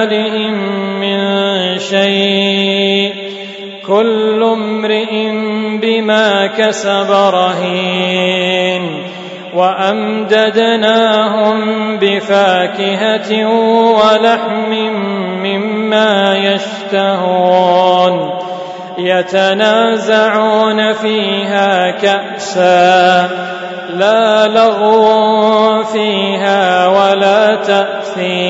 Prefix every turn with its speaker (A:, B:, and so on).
A: عملهم من شيء كل امرئ بما كسب رهين وأمددناهم بفاكهة ولحم مما يشتهون يتنازعون فيها كأسا لا لغو فيها ولا تأثيم